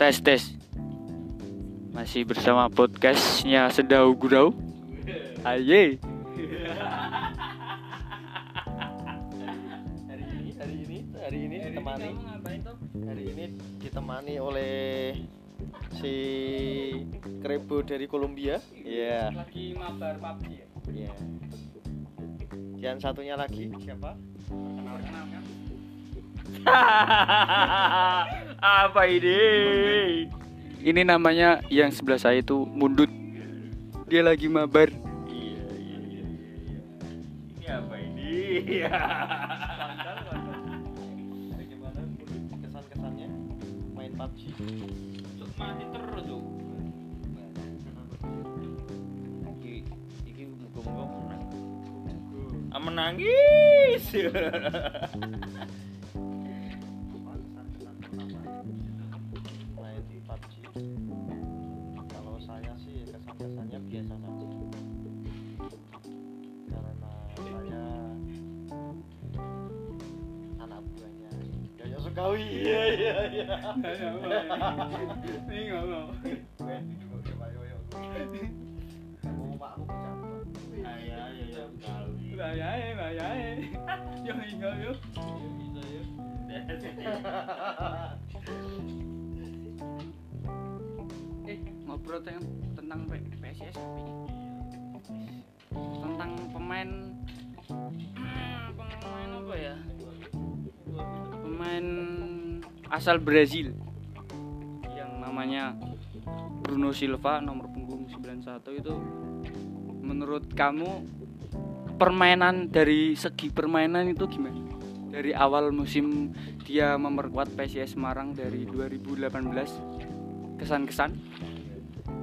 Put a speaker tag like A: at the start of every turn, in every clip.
A: tes tes. Masih bersama podcastnya sedau gurau. Aye.
B: Hari ini hari ini hari ini ditemani. hari ini ditemani oleh si Krebo dari Kolombia. Iya.
A: Lagi mabar PUBG ya?
B: Iya. Dan satunya lagi. Siapa
A: apa ini? Ini namanya yang sebelah saya itu mundut. Dia lagi mabar.
B: Iya iya iya iya
A: ini apa ini?
B: Bagaimana main PUBG.
A: Mati terus tuh
C: menangis
B: Sukawi iya iya iya.
A: Ini nggak mau.
B: Pak aku
C: ya
A: yo hingga yo eh ngobrol tentang tentang P- PSIS tapi. Tentang pemain asal Brazil yang namanya Bruno Silva nomor punggung 91 itu menurut kamu permainan dari segi permainan itu gimana? Dari awal musim dia memperkuat PSIS Semarang dari 2018 kesan-kesan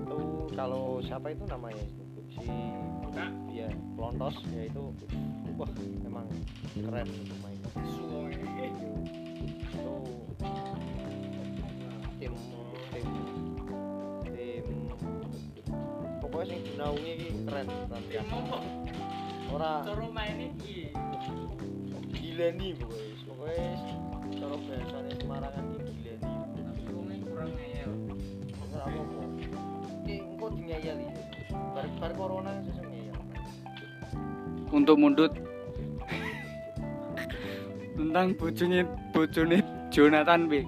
B: Itu kalau siapa itu namanya? Si ya Plontos ya itu wah emang keren itu mainnya. Itu tim tim tim. Pokoknya sing dinaungi iki keren nanti ora.
A: Main ini
B: gila nih pokoknya. Pokoknya cara bahasanya Semarang kan iki gila nih.
A: Kurang ngeyel.
B: Ora apa-apa. Ki engko dinyayali. Bar bar corona sesuk. ngeyel.
A: Untuk mundut. Tentang bojone bojone Jonathan B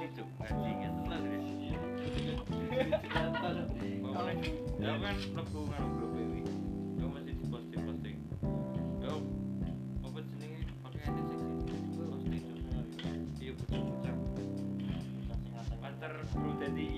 C: itu tenan ya kan lebu ngono